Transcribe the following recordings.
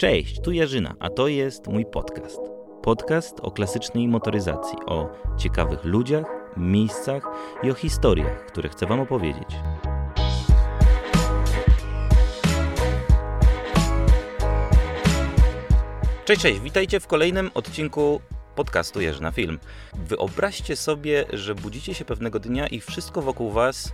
Cześć, tu Jarzyna, a to jest mój podcast. Podcast o klasycznej motoryzacji, o ciekawych ludziach, miejscach i o historiach, które chcę Wam opowiedzieć. Cześć, cześć, witajcie w kolejnym odcinku podcastu Jerzyna Film. Wyobraźcie sobie, że budzicie się pewnego dnia i wszystko wokół Was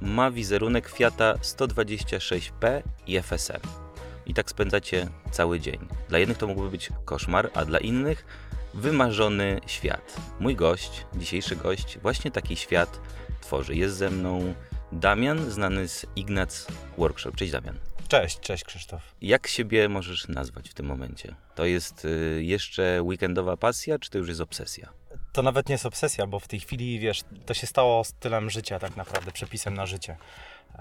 ma wizerunek Fiata 126P i FSM. I tak spędzacie cały dzień. Dla jednych to mógłby być koszmar, a dla innych wymarzony świat. Mój gość, dzisiejszy gość, właśnie taki świat tworzy. Jest ze mną Damian, znany z Ignac Workshop. Cześć Damian. Cześć, cześć Krzysztof. Jak siebie możesz nazwać w tym momencie? To jest y, jeszcze weekendowa pasja, czy to już jest obsesja? To nawet nie jest obsesja, bo w tej chwili, wiesz, to się stało stylem życia tak naprawdę, przepisem na życie.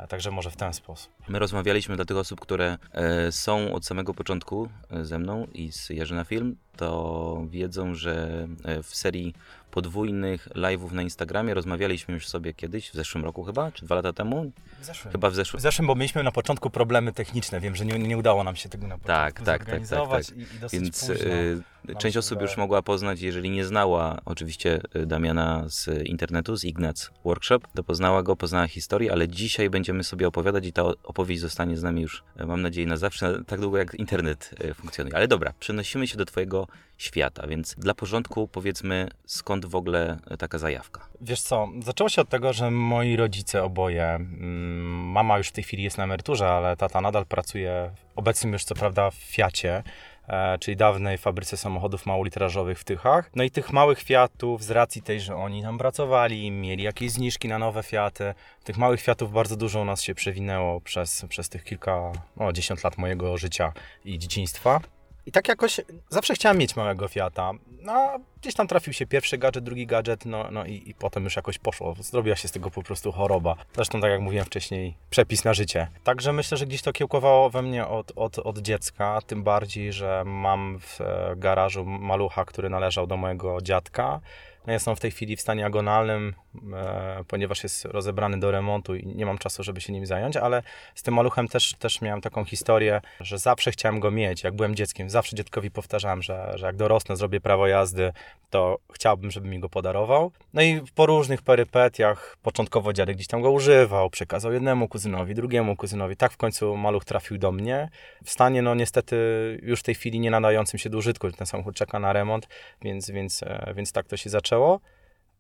Także może w ten sposób. My rozmawialiśmy dla tych osób, które e, są od samego początku e, ze mną i z Jarzyna Film, to wiedzą, że e, w serii podwójnych live'ów na Instagramie rozmawialiśmy już sobie kiedyś, w zeszłym roku chyba, czy dwa lata temu? W zeszłym. Chyba w W zeszłym. zeszłym, bo mieliśmy na początku problemy techniczne. Wiem, że nie, nie udało nam się tego na Tak, początku tak, tak, tak, zorganizować tak. I, i Więc nam część osób udało. już mogła poznać, jeżeli nie znała oczywiście e, Damiana z internetu, z Ignac Workshop, to poznała go, poznała historię, ale dzisiaj będziemy sobie opowiadać i ta opowieść zostanie z nami już, e, mam nadzieję, na zawsze, tak długo jak internet e, funkcjonuje. Ale dobra, przenosimy się do twojego świata, więc dla porządku powiedzmy, skąd w ogóle e, taka zajawka? Wiesz co, zaczęło się od tego, że moi rodzice oboje, mm, mama już w tej chwili jest na emeryturze, ale tata nadal pracuje, obecnie już co prawda w Fiacie, e, czyli dawnej fabryce samochodów małolitrażowych w Tychach. No i tych małych Fiatów, z racji tej, że oni tam pracowali, mieli jakieś zniżki na nowe Fiaty, tych małych Fiatów bardzo dużo u nas się przewinęło przez, przez tych kilka, no dziesiąt lat mojego życia i dzieciństwa. I tak jakoś zawsze chciałem mieć małego Fiata. No, gdzieś tam trafił się pierwszy gadżet, drugi gadżet, no, no i, i potem już jakoś poszło. Zrobiła się z tego po prostu choroba. Zresztą, tak jak mówiłem wcześniej, przepis na życie. Także myślę, że gdzieś to kiełkowało we mnie od, od, od dziecka, tym bardziej, że mam w e, garażu malucha, który należał do mojego dziadka. No on w tej chwili w stanie agonalnym, e, ponieważ jest rozebrany do remontu i nie mam czasu, żeby się nim zająć, ale z tym maluchem też, też miałem taką historię, że zawsze chciałem go mieć. Jak byłem dzieckiem, zawsze dziadkowi powtarzałem, że, że jak dorosnę, zrobię prawo jazdy, to chciałbym, żeby mi go podarował. No i po różnych perypetiach, początkowo dziadek gdzieś tam go używał, przekazał jednemu kuzynowi, drugiemu kuzynowi. Tak w końcu maluch trafił do mnie. W stanie, no niestety, już w tej chwili nie nadającym się do użytku. Ten samochód czeka na remont, więc, więc, e, więc tak to się zaczęło.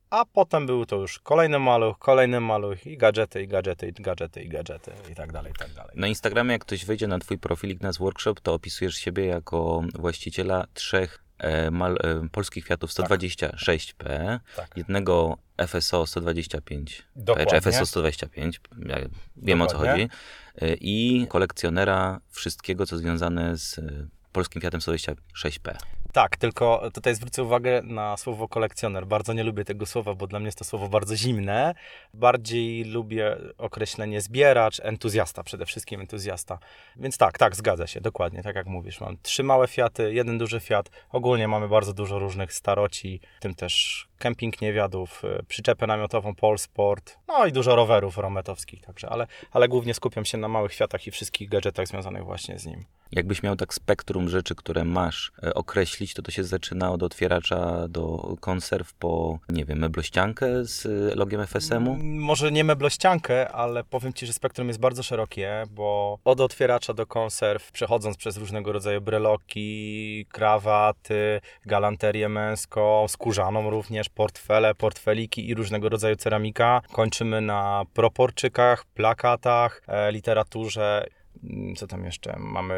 A potem był to już kolejny maluch, kolejny maluch i gadżety, i gadżety, i gadżety, i gadżety, i tak dalej, i tak dalej. Na Instagramie, jak ktoś wejdzie na twój profil Ignac Workshop, to opisujesz siebie jako właściciela trzech e, mal, e, polskich Fiatów 126P, Tak. jednego FSO 125, Dokładnie. czy FSO 125, ja wiem o co Dokładnie. chodzi, e, i kolekcjonera wszystkiego, co związane z e, polskim Fiatem 126P. Tak, tylko tutaj zwrócę uwagę na słowo kolekcjoner. Bardzo nie lubię tego słowa, bo dla mnie jest to słowo bardzo zimne. Bardziej lubię określenie zbieracz, entuzjasta, przede wszystkim entuzjasta. Więc tak, tak, zgadza się, dokładnie, tak jak mówisz. Mam trzy małe Fiaty, jeden duży Fiat. Ogólnie mamy bardzo dużo różnych staroci, tym też kemping niewiadów, y, przyczepę namiotową Polsport, no i dużo rowerów rometowskich także, ale, ale głównie skupiam się na małych Fiatach i wszystkich gadżetach związanych właśnie z nim. Jakbyś miał tak spektrum rzeczy, które masz e, określić, to to się zaczyna od otwieracza do konserw po, nie wiem, meblościankę z e, logiem FSM-u? Mm, Może nie meblościankę, ale powiem Ci, że spektrum jest bardzo szerokie, bo od otwieracza do konserw, przechodząc przez różnego rodzaju breloki, krawaty, galanterię męską, skórzaną również, portfele, portfeliki i różnego rodzaju ceramika. Kończymy na proporczykach, plakatach, e, literaturze. Mm, Co tam jeszcze? Mamy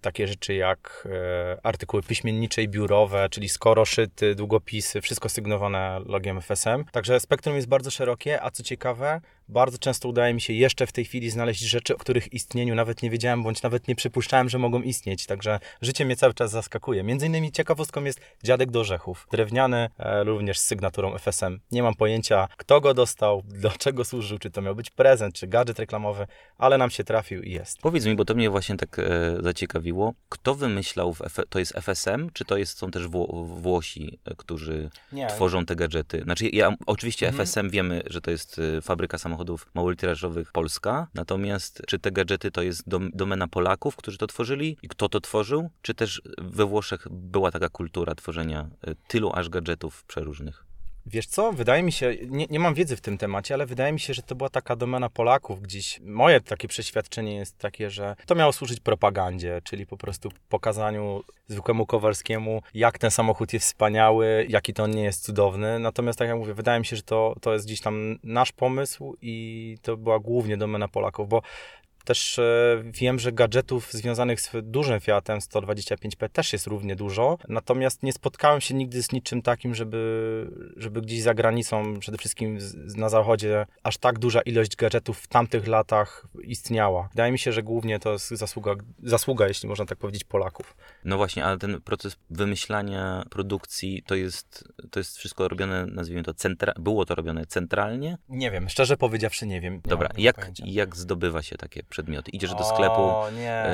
takie rzeczy jak e, artykuły piśmiennicze i biurowe, czyli skoroszyty, długopisy, wszystko sygnowane logiem FSM. Także spektrum jest bardzo szerokie, a co ciekawe, bardzo często udaje mi się jeszcze w tej chwili znaleźć rzeczy, o których istnieniu nawet nie wiedziałem, bądź nawet nie przypuszczałem, że mogą istnieć. Także życie mnie cały czas zaskakuje. Między innymi ciekawostką jest dziadek do orzechów. Drewniany, e, również z sygnaturą FSM. Nie mam pojęcia, kto go dostał, do czego służył, czy to miał być prezent, czy gadżet reklamowy, ale nam się trafił i jest. Powiedz mi, bo to mnie właśnie tak e, zaciekawiło. Kto wymyślał, to jest FSM, czy to jest, są też Wło- Włosi, e, którzy Nie, tworzą te gadżety? Znaczy, ja, oczywiście Mhm. FSM wiemy, że to jest e, fabryka samochodów samochodów małoliterażowych Polska. Natomiast czy te gadżety to jest dom, domena Polaków, którzy to tworzyli i kto to tworzył? Czy też we Włoszech była taka kultura tworzenia y, tylu aż gadżetów przeróżnych? Wiesz co, wydaje mi się, nie, nie, mam wiedzy w tym temacie, ale wydaje mi się, że to była taka domena Polaków gdzieś. Moje takie przeświadczenie jest takie, że to miało służyć propagandzie, czyli po prostu pokazaniu zwykłemu Kowalskiemu, jak ten samochód jest wspaniały, jaki to on nie jest cudowny. Natomiast tak jak mówię, wydaje mi się, że to, to jest gdzieś tam nasz pomysł i to była głównie domena Polaków, bo też e, wiem, że gadżetów związanych z dużym Fiatem 125P też jest równie dużo, natomiast nie spotkałem się nigdy z niczym takim, żeby, żeby gdzieś za granicą, przede wszystkim na zachodzie, aż tak duża ilość gadżetów w tamtych latach istniała. Wydaje mi się, że głównie to jest zasługa, zasługa jeśli można tak powiedzieć, Polaków. No właśnie, ale ten proces wymyślania produkcji to jest, to jest wszystko robione, nazwijmy to, centra- było to robione centralnie? Nie wiem, szczerze powiedziawszy nie wiem. Nie Dobra, jak, jak zdobywa się takie przedmioty. Idziesz do sklepu. O nie.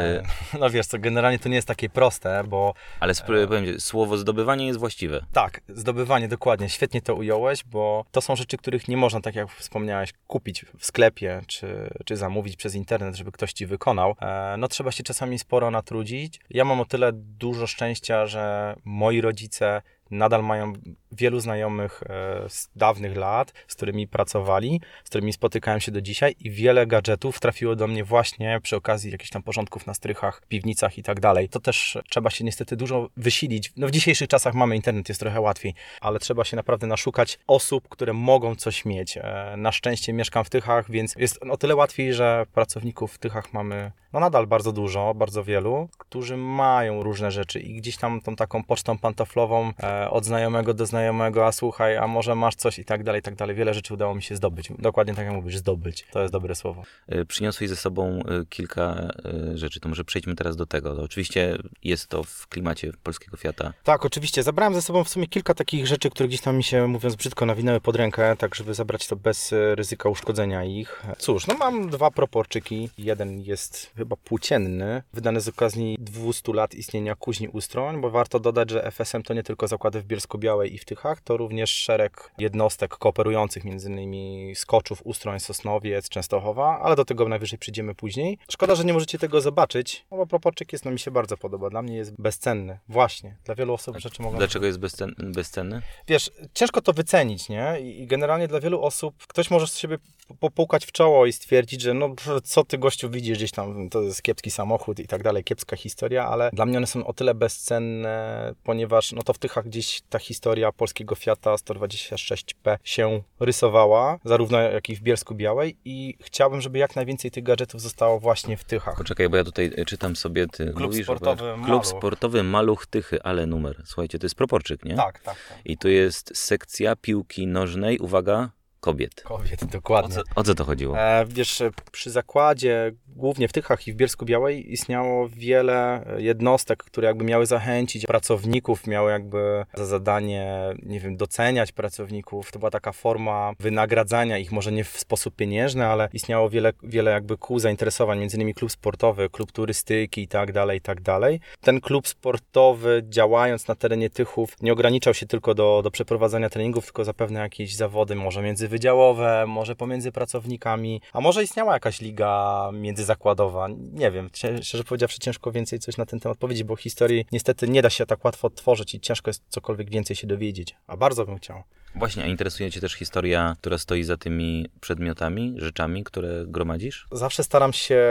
Y no wiesz co, generalnie to nie jest takie proste, bo. Ale sp- powiem, słowo zdobywanie jest właściwe. Tak, zdobywanie, dokładnie. Świetnie to ująłeś, bo to są rzeczy, których nie można, tak jak wspomniałeś, kupić w sklepie czy, czy zamówić przez internet, żeby ktoś ci wykonał. E, no trzeba się czasami sporo natrudzić. Ja mam o tyle dużo szczęścia, że moi rodzice nadal mają wielu znajomych e, z dawnych lat, z którymi pracowali, z którymi spotykałem się do dzisiaj i wiele gadżetów trafiło do mnie właśnie przy okazji jakichś tam porządków na strychach, piwnicach i tak dalej. To też trzeba się niestety dużo wysilić. No w dzisiejszych czasach mamy internet, jest trochę łatwiej, ale trzeba się naprawdę naszukać osób, które mogą coś mieć. E, na szczęście mieszkam w Tychach, więc jest o tyle łatwiej, że pracowników w Tychach mamy no nadal bardzo dużo, bardzo wielu, którzy mają różne rzeczy i gdzieś tam tą taką pocztą pantoflową e, od znajomego do znajomego, a słuchaj, a może masz coś i tak dalej, i tak dalej. Wiele rzeczy udało mi się zdobyć. Dokładnie tak jak mówisz, zdobyć. To jest dobre słowo. E, przyniosłeś ze sobą e, kilka e, rzeczy, to może przejdźmy teraz do tego. To oczywiście jest to w klimacie polskiego Fiata. Tak, oczywiście. Zabrałem ze sobą w sumie kilka takich rzeczy, które gdzieś tam mi się, mówiąc brzydko, nawinęły pod rękę, tak żeby zabrać to bez ryzyka uszkodzenia ich. Cóż, no mam dwa proporczyki. Jeden jest chyba płócienny, wydany z okazji 200 lat istnienia kuźni Ustroń, bo warto dodać, że FSM to nie tylko zakłady w Bielsko-Białej i w Tychach, to również szereg jednostek kooperujących, m.in. Skoczów, Ustroń, Sosnowiec, Częstochowa, ale do tego najwyżej przyjdziemy później. Szkoda, że nie możecie tego zobaczyć, no bo proporczyk jest, no mi się bardzo podoba, dla mnie jest bezcenny. Właśnie, dla wielu osób A rzeczy mogą... Dlaczego jest bezcen bezcenny? Wiesz, ciężko to wycenić, nie? I generalnie dla wielu osób ktoś może z siebie popukać w czoło i stwierdzić, że no co ty gościu widzisz gdzieś tam, to jest kiepski samochód i tak dalej, kiepska historia, ale dla mnie one są o tyle bezcenne, ponieważ no to w Tychach gdzieś ta historia polskiego Fiata 126P się rysowała, zarówno jak i w Bielsku Białej i chciałbym, żeby jak najwięcej tych gadżetów zostało właśnie w Tychach. Poczekaj, bo ja tutaj czytam sobie, ty Klub mówisz, sportowy Maluch. Klub sportowy Maluch Tychy, ale numer. Słuchajcie, to jest proporczyk, nie? Tak, tak, tak. I tu jest sekcja piłki nożnej, uwaga, kobiet. Kobiet, dokładnie. O co, o co to chodziło? E, wiesz, przy zakładzie, głównie w Tychach i w Bielsku Białej, istniało wiele jednostek, które jakby miały zachęcić pracowników, miały jakby za zadanie, nie wiem, doceniać pracowników. To była taka forma wynagradzania ich, może nie w sposób pieniężny, ale istniało wiele, wiele jakby kół zainteresowań, między innymi klub sportowy, klub turystyki i tak dalej, i tak dalej. Ten klub sportowy, działając na terenie Tychów, nie ograniczał się tylko do, do przeprowadzania treningów, tylko zapewne jakieś zawody, może między wydziałowe, może pomiędzy pracownikami, a może istniała jakaś liga międzyzakładowa. Nie wiem, szczerze powiedziawszy, ciężko więcej coś na ten temat powiedzieć, bo historii niestety nie da się tak łatwo odtworzyć i ciężko jest cokolwiek więcej się dowiedzieć, a bardzo bym chciał. Właśnie, a interesuje Cię też historia, która stoi za tymi przedmiotami, rzeczami, które gromadzisz? Zawsze staram się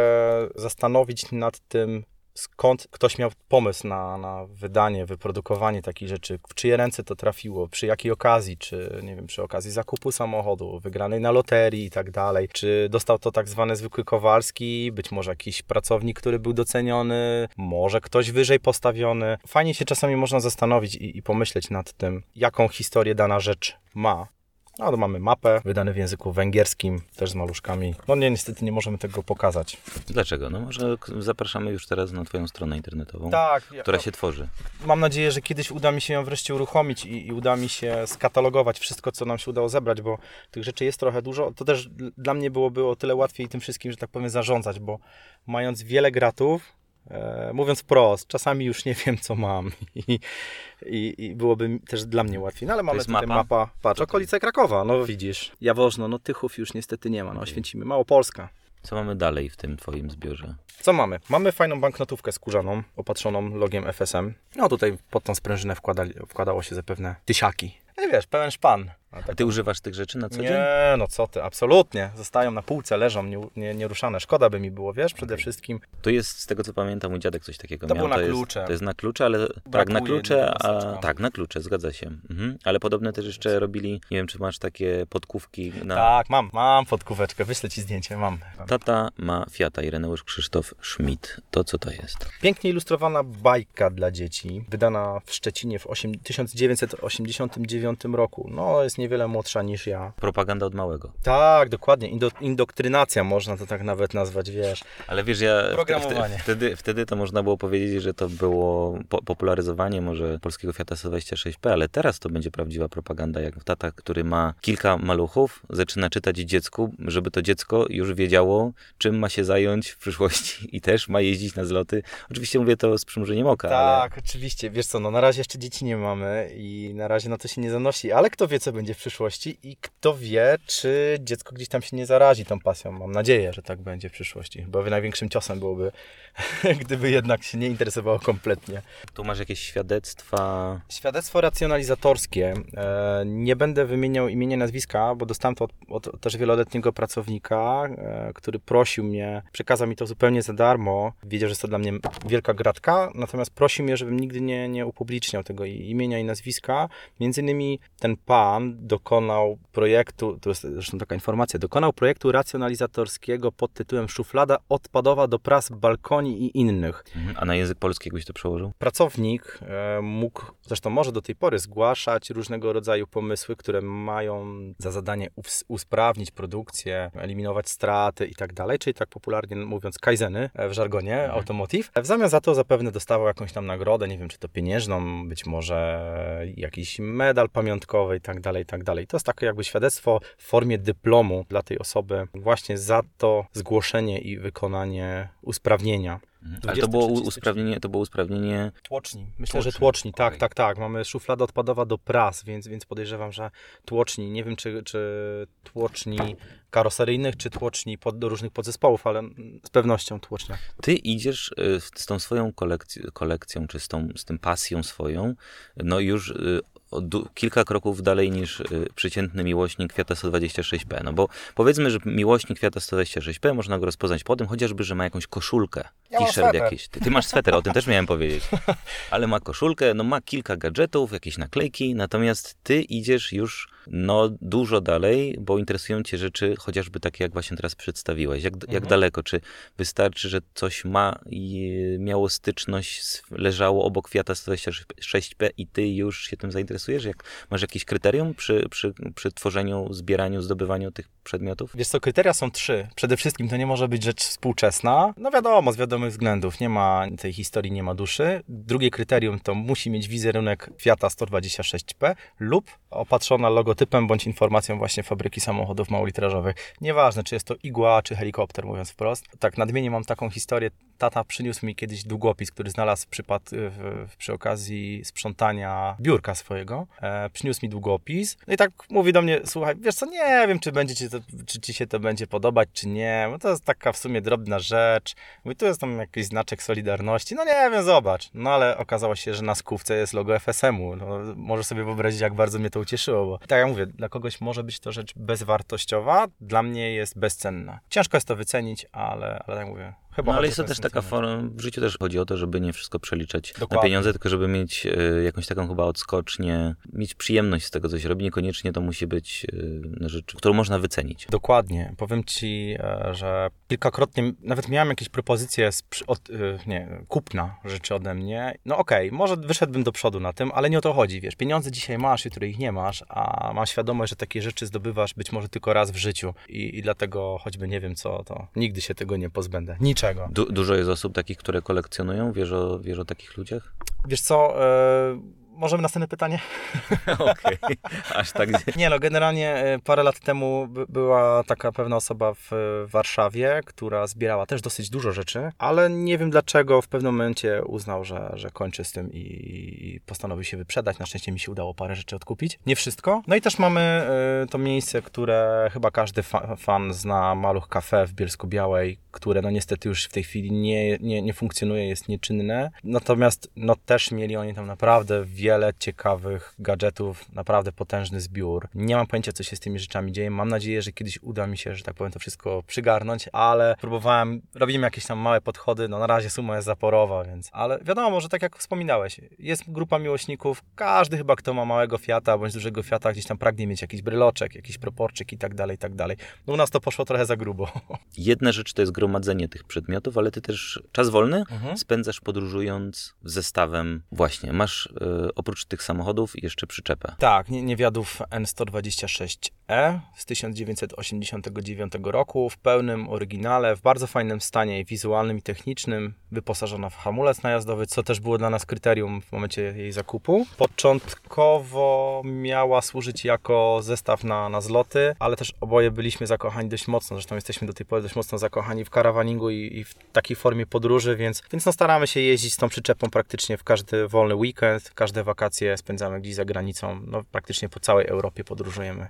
zastanowić nad tym, skąd ktoś miał pomysł na, na wydanie, wyprodukowanie takich rzeczy, w czyje ręce to trafiło, przy jakiej okazji, czy nie wiem, przy okazji zakupu samochodu, wygranej na loterii i tak dalej, czy dostał to tak zwany zwykły Kowalski, być może jakiś pracownik, który był doceniony, może ktoś wyżej postawiony. Fajnie się czasami można zastanowić i, i pomyśleć nad tym, jaką historię dana rzecz ma no to mamy mapę, wydane w języku węgierskim, też z maluszkami. No nie, niestety nie możemy tego pokazać. Dlaczego? No może zapraszamy już teraz na Twoją stronę internetową, tak, która się tworzy. Mam nadzieję, że kiedyś uda mi się ją wreszcie uruchomić i, i uda mi się skatalogować wszystko, co nam się udało zebrać, bo tych rzeczy jest trochę dużo. To też dla mnie byłoby o tyle łatwiej tym wszystkim, że tak powiem, zarządzać, bo mając wiele gratów, mówiąc wprost, czasami już nie wiem, co mam i, i, i byłoby też dla mnie łatwiej. No ale mamy tutaj mapa? mapa, patrz, okolice Krakowa, no widzisz. Jaworzno, no Tychów już niestety nie ma, no Oświęcimy, Małopolska. Co mamy dalej w tym twoim zbiorze? Co mamy? Mamy fajną banknotówkę skórzaną, opatrzoną logiem FSM. No tutaj pod tą sprężynę wkładali, wkładało się zapewne tysiaki. No i wiesz, pełen szpan. A A tak- ty używasz tych rzeczy na co dzień? Nie, no co ty, absolutnie. Zostają na półce, leżą nie, nie, nieruszane. Szkoda by mi było, wiesz, przede Okej. wszystkim. To jest, z tego co pamiętam, mój dziadek coś takiego To miał. było na jest, klucze. To jest na klucze, ale tak, na Brakuje klucze, a tak, na klucze, zgadza się. Mhm. Ale podobne też jeszcze robili, nie wiem czy masz takie podkówki na... Tak, mam, mam podkóweczkę, wyślę ci zdjęcie, mam. Tata ma Fiata, Ireneusz Krzysztof Schmidt. To co to jest? Pięknie ilustrowana bajka dla dzieci, wydana w Szczecinie w osiem- 1989 roku. No, jest niewiele młodsza niż ja. Propaganda od małego. Tak, dokładnie. Indo, indoktrynacja można to tak nawet nazwać, wiesz. Ale wiesz, ja Programowanie. wte- wtedy, wtedy to można było powiedzieć, że to było po, popularyzowanie może polskiego Fiata 126P, ale teraz to będzie prawdziwa propaganda, jak tata, który ma kilka maluchów, zaczyna czytać dziecku, żeby to dziecko już wiedziało, czym ma się zająć w przyszłości i też ma jeździć na zloty. Oczywiście mówię to z przymrużeniem oka, ale Tak, oczywiście. Wiesz co, no na razie jeszcze dzieci nie mamy i na razie na to się nie zanosi, ale kto wie, co będzie w przyszłości i kto wie, czy dziecko gdzieś tam się nie zarazi tą pasją. Mam nadzieję, że tak będzie w przyszłości, bo największym ciosem byłoby, gdyby jednak się nie interesowało kompletnie. tu masz jakieś świadectwa. Świadectwo racjonalizatorskie. E, nie będę wymieniał imienia, nazwiska, bo dostałem to od, od też wieloletniego pracownika, e, który prosił mnie, przekazał mi to zupełnie za darmo. Wiedział, że jest to dla mnie wielka gratka, natomiast prosił mnie, żebym nigdy nie, nie upubliczniał tego i- imienia i nazwiska. Między innymi ten pan dokonał projektu, to jest zresztą taka informacja, dokonał projektu racjonalizatorskiego pod tytułem Szuflada odpadowa do pras, balkoni i innych Mhm. A na język polski jakbyś to przełożył? pracownik e, mógł, zresztą może do tej pory zgłaszać różnego rodzaju pomysły, które mają za zadanie us- usprawnić produkcję, eliminować straty i tak dalej, czyli tak popularnie mówiąc kaizeny e, w żargonie automotive. W zamian za to zapewne dostawał jakąś tam nagrodę, nie wiem czy to pieniężną, być może jakiś medal pamiątkowy i tak dalej, tak dalej. To jest takie jakby świadectwo w formie dyplomu dla tej osoby właśnie za to zgłoszenie i wykonanie usprawnienia. Mhm. Ale to było 23 usprawnienie, to było usprawnienie Tłoczni. Myślę, że Tłoczni. tłoczni, tak, Okej. tak, tak. Mamy szufladę odpadowa do pras, więc, więc podejrzewam, że tłoczni. Nie wiem, czy, czy tłoczni karoseryjnych, czy tłoczni pod, do różnych podzespołów, ale z pewnością tłocznia. Ty idziesz y, z tą swoją kolekc- kolekcją, czy z, tą, z tym pasją swoją, no już y, kilka kroków dalej niż y, przeciętny miłośnik Fiata 126P. No bo powiedzmy, że miłośnik Fiata 126P można go rozpoznać po tym, chociażby, że ma jakąś koszulkę, Ja t-shirt jakiś. Ty, ty masz sweter, o tym też miałem powiedzieć. Ale ma koszulkę, no ma kilka gadżetów, jakieś naklejki, natomiast ty idziesz już no dużo dalej, bo interesują cię rzeczy chociażby takie, jak właśnie teraz przedstawiłeś. Jak, jak Mhm. daleko? Czy wystarczy, że coś ma i miało styczność, leżało obok Fiata 126P i ty już się tym zainteresujesz? Jak, masz jakieś kryterium przy, przy, przy tworzeniu, zbieraniu, zdobywaniu tych przedmiotów? Wiesz co, kryteria są trzy. Przede wszystkim to nie może być rzecz współczesna. No wiadomo, z wiadomych względów. Nie ma tej historii, nie ma duszy. Drugie kryterium to musi mieć wizerunek Fiata 126P lub opatrzona logotypem bądź informacją właśnie fabryki samochodów małolitrażowych. Nieważne, czy jest to igła, czy helikopter, mówiąc wprost. Tak, nadmienię mam taką historię. Tata przyniósł mi kiedyś długopis, który znalazł przypad, w, przy okazji sprzątania biurka swojego. E, przyniósł mi długopis. No i tak mówi do mnie, słuchaj, wiesz co, nie wiem, czy będzie ci to, czy ci się to będzie podobać, czy nie. Bo to jest taka w sumie drobna rzecz. Mówi, tu jest tam jakiś znaczek Solidarności. No nie wiem, zobacz. No ale okazało się, że na skówce jest logo FSM-u. No, sobie wyobrazić, jak bardzo mnie to ucieszyło, bo tak jak mówię, dla kogoś może być to rzecz bezwartościowa, dla mnie jest bezcenna. Ciężko jest to wycenić, ale, ale tak mówię, chyba... No ale jest to też taka forma, w życiu też chodzi o to, żeby nie wszystko przeliczać na Dokładnie. pieniądze, tylko żeby mieć e, jakąś taką chyba odskocznię, mieć przyjemność z tego, co się robi. Niekoniecznie to musi być na rzecz, którą można wycenić. Dokładnie. Powiem ci, e, że kilkakrotnie nawet miałem jakieś propozycje z, od, e, nie, kupna rzeczy ode mnie. No okej, może wyszedłbym do przodu na tym, ale nie o to chodzi, wiesz. Pieniądze dzisiaj masz, jutro ich nie masz, a mam świadomość, że takie rzeczy zdobywasz być może tylko raz w życiu i, i dlatego choćby nie wiem co, to nigdy się tego nie pozbędę. Niczego. Du dużo jest osób takich, które kolekcjonują? Wiesz o, wiesz o takich ludziach? Wiesz co, e, Możemy następne pytanie? Okej, okay. aż tak. Nie no, generalnie e, parę lat temu była taka pewna osoba w Warszawie, która zbierała też dosyć dużo rzeczy, ale nie wiem dlaczego w pewnym momencie uznał, że, że kończy z tym i postanowił się wyprzedać. Na szczęście mi się udało parę rzeczy odkupić. Nie wszystko. No i też mamy e, to miejsce, które chyba każdy fa fan zna, Maluch Cafe w Bielsku-Białej, które no niestety już w tej chwili nie, nie, nie funkcjonuje, jest nieczynne. Natomiast no też mieli oni tam naprawdę wiele ciekawych gadżetów, naprawdę potężny zbiór. Nie mam pojęcia, co się z tymi rzeczami dzieje. Mam nadzieję, że kiedyś uda mi się, że tak powiem, to wszystko przygarnąć, ale próbowałem, robimy jakieś tam małe podchody, no na razie suma jest zaporowa, więc... Ale wiadomo, że tak jak wspominałeś, jest grupa miłośników, każdy chyba, kto ma małego Fiata bądź dużego Fiata, gdzieś tam pragnie mieć jakiś bryloczek, jakiś proporczyk i tak dalej, i tak dalej. No u nas to poszło trochę za grubo. Jedna rzecz to jest gromadzenie tych przedmiotów, ale ty też czas wolny mhm. spędzasz podróżując zestawem. Właśnie, masz y, oprócz tych samochodów jeszcze przyczepę. Tak, niewiadów N126E z 1989 roku w pełnym oryginale, w bardzo fajnym stanie wizualnym i technicznym, wyposażona w hamulec najazdowy, co też było dla nas kryterium w momencie jej zakupu. Początkowo miała służyć jako zestaw na, na zloty, ale też oboje byliśmy zakochani dość mocno, zresztą jesteśmy do tej pory dość mocno zakochani w karawaningu i, i w takiej formie podróży, więc, więc no staramy się jeździć z tą przyczepą praktycznie w każdy wolny weekend, każde wakacje spędzamy gdzieś za granicą, no praktycznie po całej Europie podróżujemy.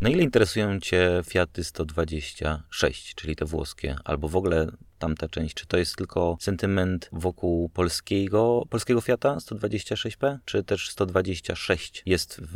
Na ile interesują Cię Fiaty 126, czyli te włoskie, albo w ogóle tamta część? Czy to jest tylko sentyment wokół polskiego, polskiego Fiata 126P, czy też 126 jest w,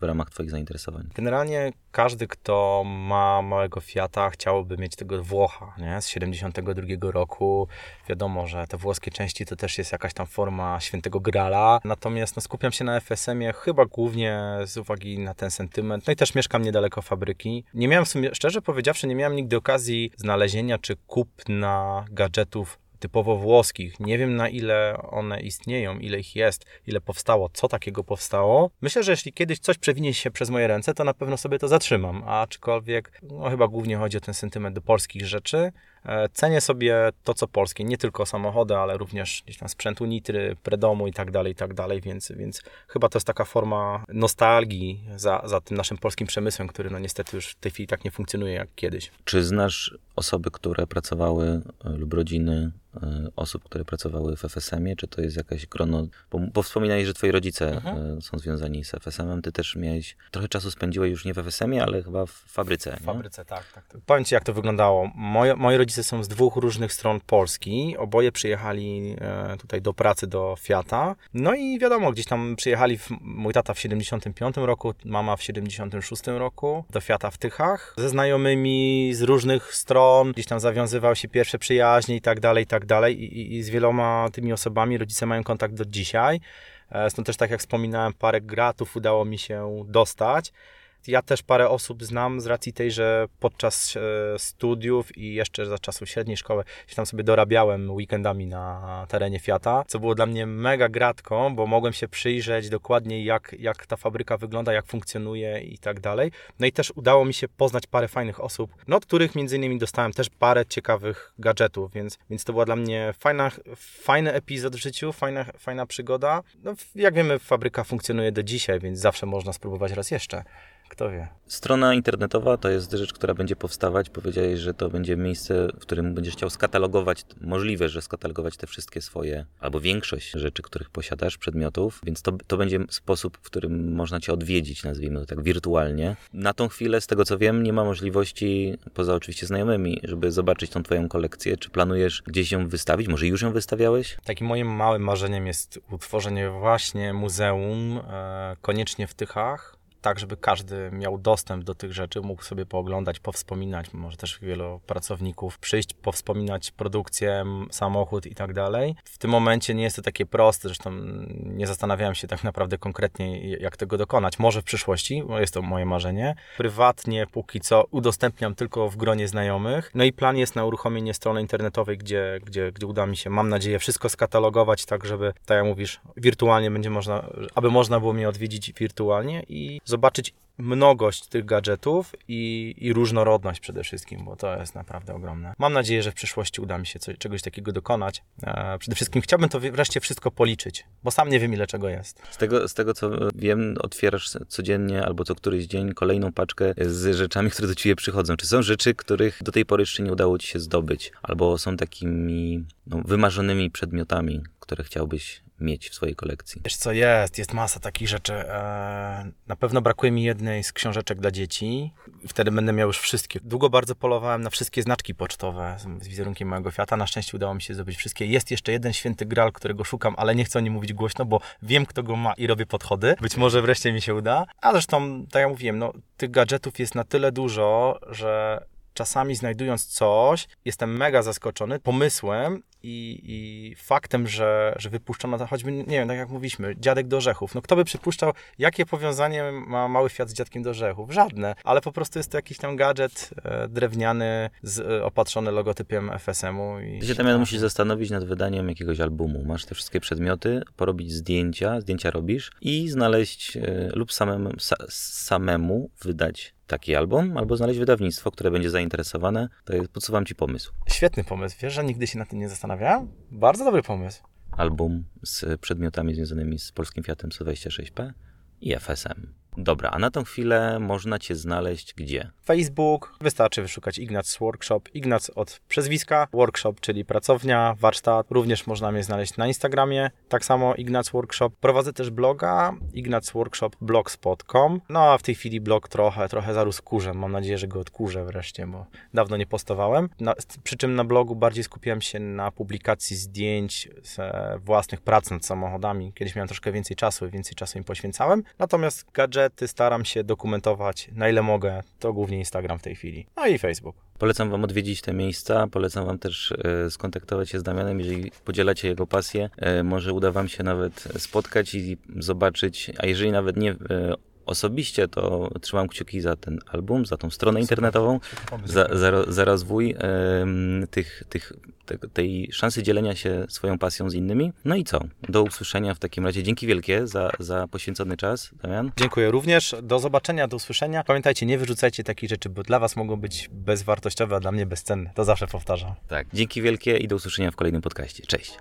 w ramach Twoich zainteresowań? Generalnie każdy, kto ma małego Fiata, chciałby mieć tego Włocha, nie? Z 72 roku. Wiadomo, że te włoskie części to też jest jakaś tam forma świętego grala. Natomiast no, skupiam się na FSM-ie chyba głównie z uwagi na ten sentyment. No i też mieszkam niedaleko fabryki. Nie miałem w sumie, szczerze powiedziawszy, nie miałem nigdy okazji znalezienia czy kupna gadżetów typowo włoskich. Nie wiem na ile one istnieją, ile ich jest, ile powstało, co takiego powstało. Myślę, że jeśli kiedyś coś przewinie się przez moje ręce, to na pewno sobie to zatrzymam. Aczkolwiek, no chyba głównie chodzi o ten sentyment do polskich rzeczy. E, cenię sobie to, co polskie, nie tylko samochody, ale również gdzieś tam sprzętu nitry, predomu i tak dalej, i tak dalej, więc, więc chyba to jest taka forma nostalgii za, za tym naszym polskim przemysłem, który no niestety już w tej chwili tak nie funkcjonuje jak kiedyś. Czy znasz osoby, które pracowały e, lub rodziny e, osób, które pracowały w FSM-ie? Czy to jest jakaś grono? Bo, bo wspominałeś, że twoi rodzice mhm. są związani z FSM-em. Ty też miałeś, trochę czasu spędziłeś już nie w FSM-ie, ale chyba w fabryce. W fabryce, tak, tak. Powiem ci, jak to wyglądało. Moje, moi rodzice rodzice są z dwóch różnych stron Polski. Oboje przyjechali e, tutaj do pracy do Fiata. No i wiadomo, gdzieś tam przyjechali w, mój tata w 75 roku, mama w 76 roku do Fiata w Tychach. Ze znajomymi z różnych stron, gdzieś tam zawiązywał się pierwsze przyjaźnie i tak dalej, i tak dalej. I, i z wieloma tymi osobami rodzice mają kontakt do dzisiaj. E, stąd też, tak jak wspominałem, parę gratów udało mi się dostać. Ja też parę osób znam z racji tej, że podczas e, studiów i jeszcze za czasów średniej szkoły się tam sobie dorabiałem weekendami na terenie Fiata, co było dla mnie mega gratką, bo mogłem się przyjrzeć dokładnie jak, jak ta fabryka wygląda, jak funkcjonuje i tak dalej. No i też udało mi się poznać parę fajnych osób, no od których między innymi dostałem też parę ciekawych gadżetów, więc, więc to była dla mnie fajna, fajny epizod w życiu, fajna, fajna przygoda. No, jak wiemy, fabryka funkcjonuje do dzisiaj, więc zawsze można spróbować raz jeszcze. Kto wie? Strona internetowa to jest rzecz, która będzie powstawać. Powiedziałeś, że to będzie miejsce, w którym będziesz chciał skatalogować, możliwe, że skatalogować te wszystkie swoje, albo większość rzeczy, których posiadasz, przedmiotów, więc to, to będzie sposób, w którym można cię odwiedzić, nazwijmy to tak wirtualnie. Na tą chwilę, z tego co wiem, nie ma możliwości, poza oczywiście znajomymi, żeby zobaczyć tą twoją kolekcję. Czy planujesz gdzieś ją wystawić? Może już ją wystawiałeś? Takim moim małym marzeniem jest utworzenie właśnie muzeum, e, koniecznie w Tychach, tak, żeby każdy miał dostęp do tych rzeczy, mógł sobie pooglądać, powspominać, może też wielu pracowników przyjść, powspominać produkcję, samochód i tak dalej. W tym momencie nie jest to takie proste, zresztą nie zastanawiałem się tak naprawdę konkretnie, jak tego dokonać. Może w przyszłości, bo jest to moje marzenie. Prywatnie póki co udostępniam tylko w gronie znajomych. No i plan jest na uruchomienie strony internetowej, gdzie, gdzie, gdzie uda mi się, mam nadzieję, wszystko skatalogować tak, żeby, tak jak mówisz, wirtualnie będzie można, aby można było mnie odwiedzić wirtualnie i zobaczyć mnogość tych gadżetów i, i, różnorodność przede wszystkim, bo to jest naprawdę ogromne. Mam nadzieję, że w przyszłości uda mi się coś, czegoś takiego dokonać. E, przede wszystkim chciałbym to wreszcie wszystko policzyć, bo sam nie wiem, ile czego jest. Z tego, z tego co wiem, otwierasz codziennie albo co któryś dzień kolejną paczkę z rzeczami, które do ciebie przychodzą. Czy są rzeczy, których do tej pory jeszcze nie udało ci się zdobyć, albo są takimi no, wymarzonymi przedmiotami, które chciałbyś mieć w swojej kolekcji? Wiesz co, jest, jest masa takich rzeczy. Eee, na pewno brakuje mi jednej z książeczek dla dzieci. Wtedy będę miał już wszystkie. Długo bardzo polowałem na wszystkie znaczki pocztowe z wizerunkiem mojego Fiata. Na szczęście udało mi się zdobyć wszystkie. Jest jeszcze jeden święty gral, którego szukam, ale nie chcę o nim mówić głośno, bo wiem, kto go ma i robię podchody. Być może wreszcie mi się uda. A zresztą, tak jak mówiłem, no, tych gadżetów jest na tyle dużo, że czasami znajdując coś, jestem mega zaskoczony pomysłem i, i faktem, że, że wypuszczono to choćby, nie wiem, tak jak mówiliśmy, dziadek do orzechów. No kto by przypuszczał, jakie powiązanie ma mały Fiat z dziadkiem do orzechów? Żadne, ale po prostu jest to jakiś tam gadżet e, drewniany, z, e, opatrzony logotypem FSM-u. I Ty się tam musisz zastanowić nad wydaniem jakiegoś albumu. Masz te wszystkie przedmioty, porobić zdjęcia, zdjęcia robisz i znaleźć e, lub samemu, sa, samemu wydać taki album, albo znaleźć wydawnictwo, które będzie zainteresowane. To jest, podsuwam Ci pomysł. Świetny pomysł. Wiesz, że nigdy się na tym nie Bardzo dobry pomysł. Album z przedmiotami związanymi z polskim Fiatem 126P i FSM. Dobra, a na tą chwilę można Cię znaleźć gdzie? Facebook, wystarczy wyszukać Ignac's Workshop. Ignac od przezwiska, workshop, czyli pracownia, warsztat. Również można mnie znaleźć na Instagramie, tak samo Ignac's Workshop. Prowadzę też bloga ignacworkshopblogspot.com. No a w tej chwili blog trochę, trochę zarósł kurzem. Mam nadzieję, że go odkurzę wreszcie, bo dawno nie postowałem. Na, przy czym na blogu bardziej skupiam się na publikacji zdjęć z własnych prac nad samochodami. Kiedyś miałem troszkę więcej czasu więcej czasu im poświęcałem. Natomiast gadżet gadżety staram się dokumentować na ile mogę. To głównie Instagram w tej chwili. No i Facebook. Polecam Wam odwiedzić te miejsca, polecam Wam też e, skontaktować się z Damianem, jeżeli podzielacie jego pasję. E, może uda Wam się nawet spotkać i zobaczyć, a jeżeli nawet nie e, osobiście, to trzymam kciuki za ten album, za tą stronę internetową, za, za, za rozwój tych, tych, te, tej szansy dzielenia się swoją pasją z innymi. No i co? Do usłyszenia w takim razie. Dzięki wielkie za, za poświęcony czas, Damian. Dziękuję również. Do zobaczenia, do usłyszenia. Pamiętajcie, nie wyrzucajcie takich rzeczy, bo dla Was mogą być bezwartościowe, a dla mnie bezcenne. To zawsze powtarzam. Tak. Dzięki wielkie i do usłyszenia w kolejnym podcaście. Cześć.